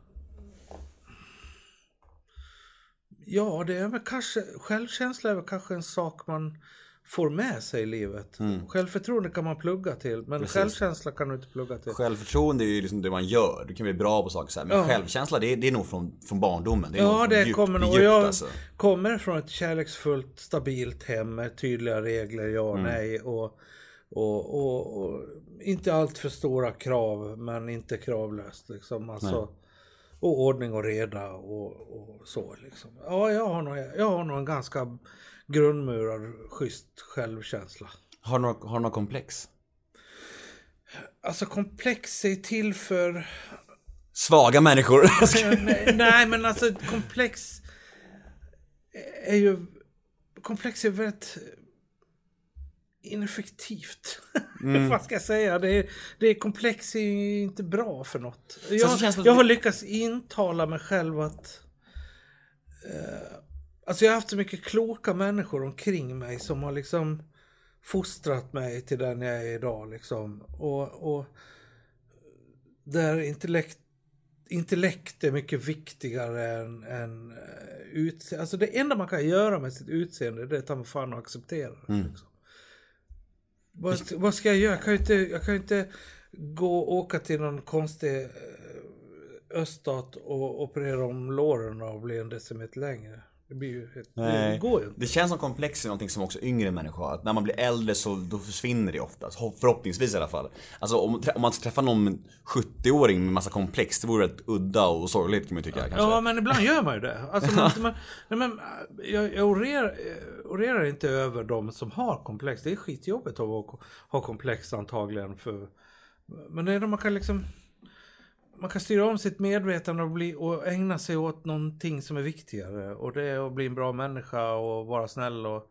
Ja, det är väl kanske, självkänsla är väl kanske en sak man får med sig i livet. Självförtroende kan man plugga till, men självkänsla kan du inte plugga till. Självförtroende är ju liksom det man gör. Du kan bli bra på saker så här. Men Ja. självkänsla, det är, det är nog från, från barndomen. Det är Ja, det djupt, kommer nog. djupt, Och jag alltså. kommer från ett kärleksfullt, stabilt hem med tydliga regler, ja och nej. Och, och, och, och inte allt för stora krav, men inte kravlöst. Liksom. Alltså, och ordning och reda och, och så. Liksom. Ja, jag har, nog, jag har nog en ganska grundmurad, schysst självkänsla. Har du några, har några komplex? Alltså komplex är till för... Svaga människor. [laughs] nej, nej, men alltså komplex är ju... Komplex är väldigt ineffektivt. [laughs] Vad ska jag säga? Det är, det är komplex är ju inte bra för något. Jag, jag har lyckats intala mig själv att... Eh, alltså jag har haft så mycket kloka människor omkring mig som har liksom fostrat mig till den jag är idag. Liksom. Och, och där intellekt, intellekt är mycket viktigare än, än uh, utseende. Alltså det enda man kan göra med sitt utseende det är att mig fan och acceptera det. Liksom. Vad, vad ska jag göra? Jag kan ju inte, jag kan inte gå och åka till någon konstig eh, öststat och operera om låren och bli en decimeter längre. Det blir ju helt, det går ju inte. Det känns som komplex är någonting som också yngre människor har. Att när man blir äldre så då försvinner det oftast. Förhoppningsvis i alla fall. Alltså om, om man träffar någon 70-åring med massa komplex, det vore rätt udda och sorgligt kan man tycka kanske. Ja, men ibland gör man ju det. Alltså, man, [laughs] man, nej, men, jag jag orerar, jag orerar inte över de som har komplex. Det är skitjobbigt att ha, komplex antagligen. För, men det är när man kan liksom... Man kan styra om sitt medvetande och, bli, och ägna sig åt någonting som är viktigare. Och det är att bli en bra människa och vara snäll och,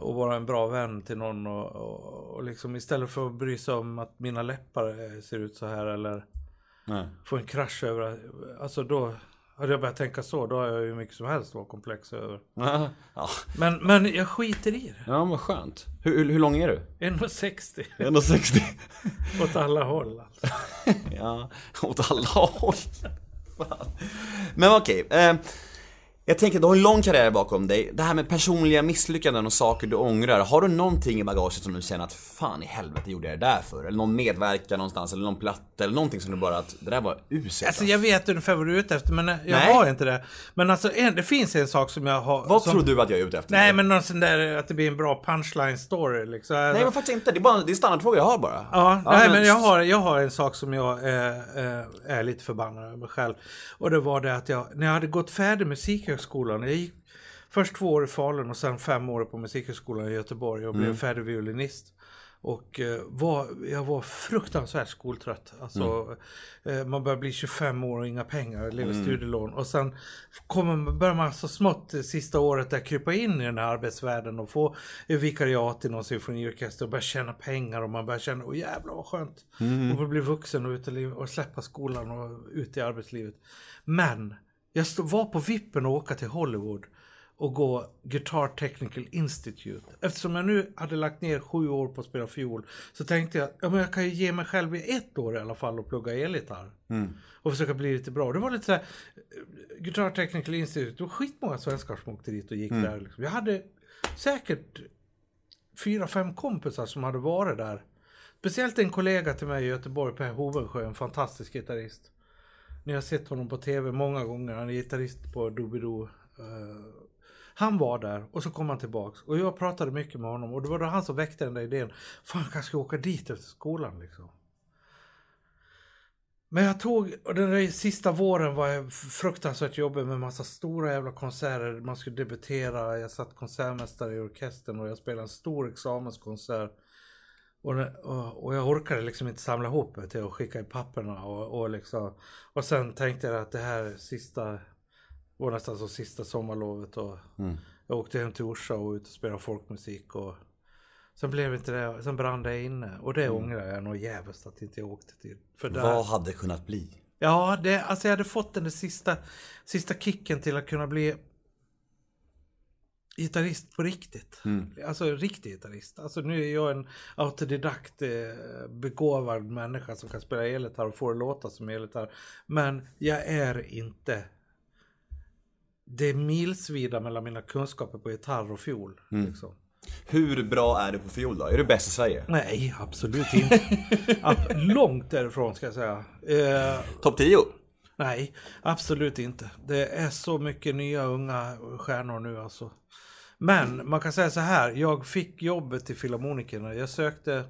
och vara en bra vän till någon. Och, och, och liksom istället för att bry sig om att mina läppar ser ut så här eller Nej. få en krasch över, alltså då hade jag börjat tänka så, då har jag ju mycket som helst att vara komplex över. [laughs] Ja, Men, men jag skiter i det. ja vad skönt. Hur, hur, hur lång är du? 1,60 1,60. [laughs] åt alla håll alltså. [laughs] Ja, åt alla håll. Fan. Men okej. Eh, jag tänker, du har en lång karriär bakom dig. Det här med personliga misslyckanden och saker du ångrar. Har du någonting i bagaget som du känner att fan i helvete gjorde jag det där för? Eller någon medverkan någonstans, eller någon platta, eller någonting som du bara att det där var uselt. Alltså jag vet ungefär vad du är ute efter, men jag Nej. har inte det. Men alltså en, det finns en sak som jag har... Vad som, tror du att jag är ute efter? Nej men någon sån där, att det blir en bra punchline story liksom. Nej men faktiskt inte, det är bara det är standardfrågor jag har bara. Ja, nej, men jag har, jag har en sak som jag eh, eh, är lite förbannad över mig själv. Och det var det att jag, när jag hade gått färdig musikhögskolan, jag gick först två år i Falun och sen fem år på musikhögskolan i Göteborg och blev färdig violinist. Och eh, var, jag var fruktansvärt skoltrött. Alltså, eh, man börjar bli 25 år och inga pengar, lever studielån. Och sen kommer, börjar man så smått sista året där krypa in i den här arbetsvärlden och få vikariat i någon symfoniorkester och börja tjäna pengar och man börjar känna, åh jävlar vad skönt. Och bli vuxen och, ut i liv- och släppa skolan och ut i arbetslivet. Men jag var på vippen att åka till Hollywood och gå Guitar Technical Institute. Eftersom jag nu hade lagt ner sju år på att spela fiol så tänkte jag ja, men jag kan ju ge mig själv i ett år i alla fall och plugga elgitarr. Och försöka bli lite bra. Det var lite så här, eh, Guitar Technical Institute, det var skitmånga svenskar som åkte dit och gick där. Liksom. Jag hade säkert fyra, fem kompisar som hade varit där. Speciellt en kollega till mig i Göteborg, Per Hovensjö, en fantastisk gitarrist. Ni har sett honom på tv många gånger, han är gitarrist på Doobidoo. Uh, han var där och så kom han tillbaks och jag pratade mycket med honom och det var då han som väckte den där idén. Fan, jag kanske ska åka dit efter skolan liksom. Men jag tog, och den där sista våren var jag fruktansvärt jobbig med massa stora jävla konserter. Man skulle debutera, jag satt konsertmästare i orkestern och jag spelade en stor examenskonsert. Och, och, och jag orkade liksom inte samla ihop det till att skicka i papperna och, och liksom. Och sen tänkte jag att det här sista, var nästan som sista sommarlovet och jag åkte hem till Orsa och ut och spelade folkmusik och sen blev inte det, sen brann det inne och det ångrar jag nog jävligt att inte jag åkte till. För där, Vad hade kunnat bli? Ja, det, alltså jag hade fått den där sista, sista kicken till att kunna bli gitarrist på riktigt. Alltså riktig gitarrist. Alltså nu är jag en autodidakt eh, begåvad människa som kan spela elgitarr och få det låta som elgitarr. Men jag är inte det är milsvida mellan mina kunskaper på gitarr och fiol. Liksom. Hur bra är du på fiol då? Är du bäst i Sverige? Nej, absolut inte. [laughs] Långt därifrån ska jag säga. Eh, Topp 10? nej, absolut inte. Det är så mycket nya unga stjärnor nu alltså. Men man kan säga så här, jag fick jobbet till Filharmonikerna. Jag sökte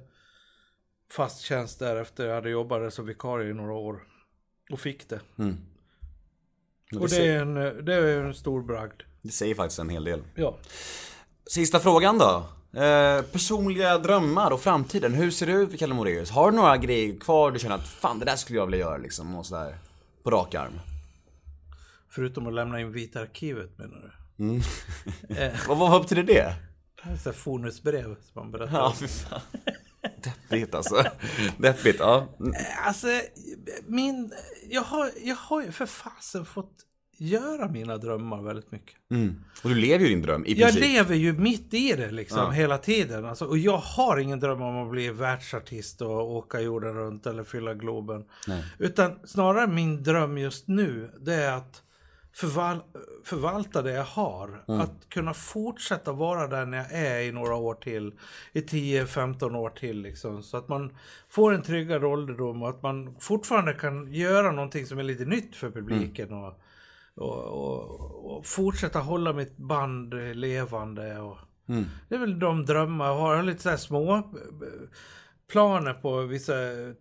fast tjänst där efter jag hade jobbat som vikarie i några år. Och fick det. Och det är en, det är en stor bragd. Det säger faktiskt en hel del. Ja. Sista frågan då. Eh, personliga drömmar och framtiden. Hur ser det ut för Kalle Moraeus? Har du några grejer kvar du känner att fan det där skulle jag vilja göra liksom och sådär? På rak arm. Förutom att lämna in Vita arkivet menar du? Vad, vad, vad betyder det? Är Fonusbrev som man berättar. Ja, fy fan. [laughs] Deppigt alltså. Deppigt, ja. Mm. Alltså, min, jag, har, jag har ju för fasen fått göra mina drömmar väldigt mycket. Och du lever ju din dröm i Jag princip. lever ju mitt i det liksom hela tiden. Alltså, och jag har ingen dröm om att bli världsartist och åka jorden runt eller fylla Globen. Utan snarare min dröm just nu det är att förval förvalta det jag har. Att kunna fortsätta vara den jag är i några år till. I 10-15 år till liksom. Så att man får en tryggare ålderdom och att man fortfarande kan göra någonting som är lite nytt för publiken. Och, och, och, och fortsätta hålla mitt band levande. Och, Det är väl de drömmar jag har. Jag har lite så små eh, planer på vissa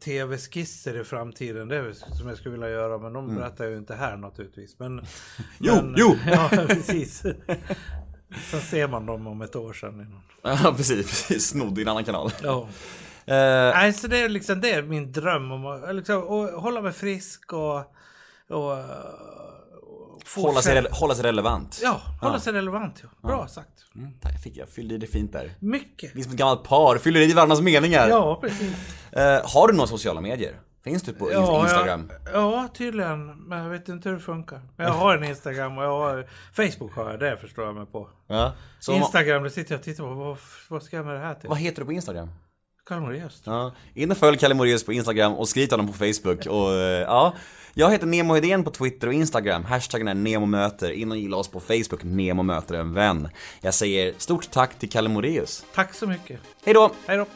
tv-skisser i framtiden. Det är som jag skulle vilja göra. Men de berättar jag ju inte här naturligtvis. Men, [laughs] Jo, men, jo! [laughs] Ja, precis. Sen ser man dem om ett år sedan. [laughs] Ja, precis. precis. Snodd i en annan kanal. Ja. Eh, Nej, så det är liksom det är min dröm om att liksom, och hålla mig frisk och... och, hålla, sig, hålla sig relevant. Ja, hålla sig relevant. Ja. Bra sagt. Mm, tack, jag, fick, jag fyllde i det fint där. Mycket. Vi är som ett gammalt par, fyller i varandras meningar. Ja, precis. Eh, har du några sociala medier? Finns du på Ja, Instagram? Ja, ja, tydligen. Men jag vet inte hur det funkar. Men jag har en Instagram och jag har... Facebook har jag, det förstår jag mig på. Ja. Instagram, det sitter jag och tittar på. Vad, vad ska jag med det här till? vad heter du på Instagram? Kalle Moraeus. Ja, in och följ Kalle Moraeus på Instagram och skriv till honom på Facebook och eh, ja Jag heter Nemo Hedén på Twitter och Instagram, hashtaggen är NEMOMÖTER, in och gilla oss på Facebook, Nemo möter en vän Jag säger stort tack till Kalle Moraeus Tack så mycket. Hej då! Hej då.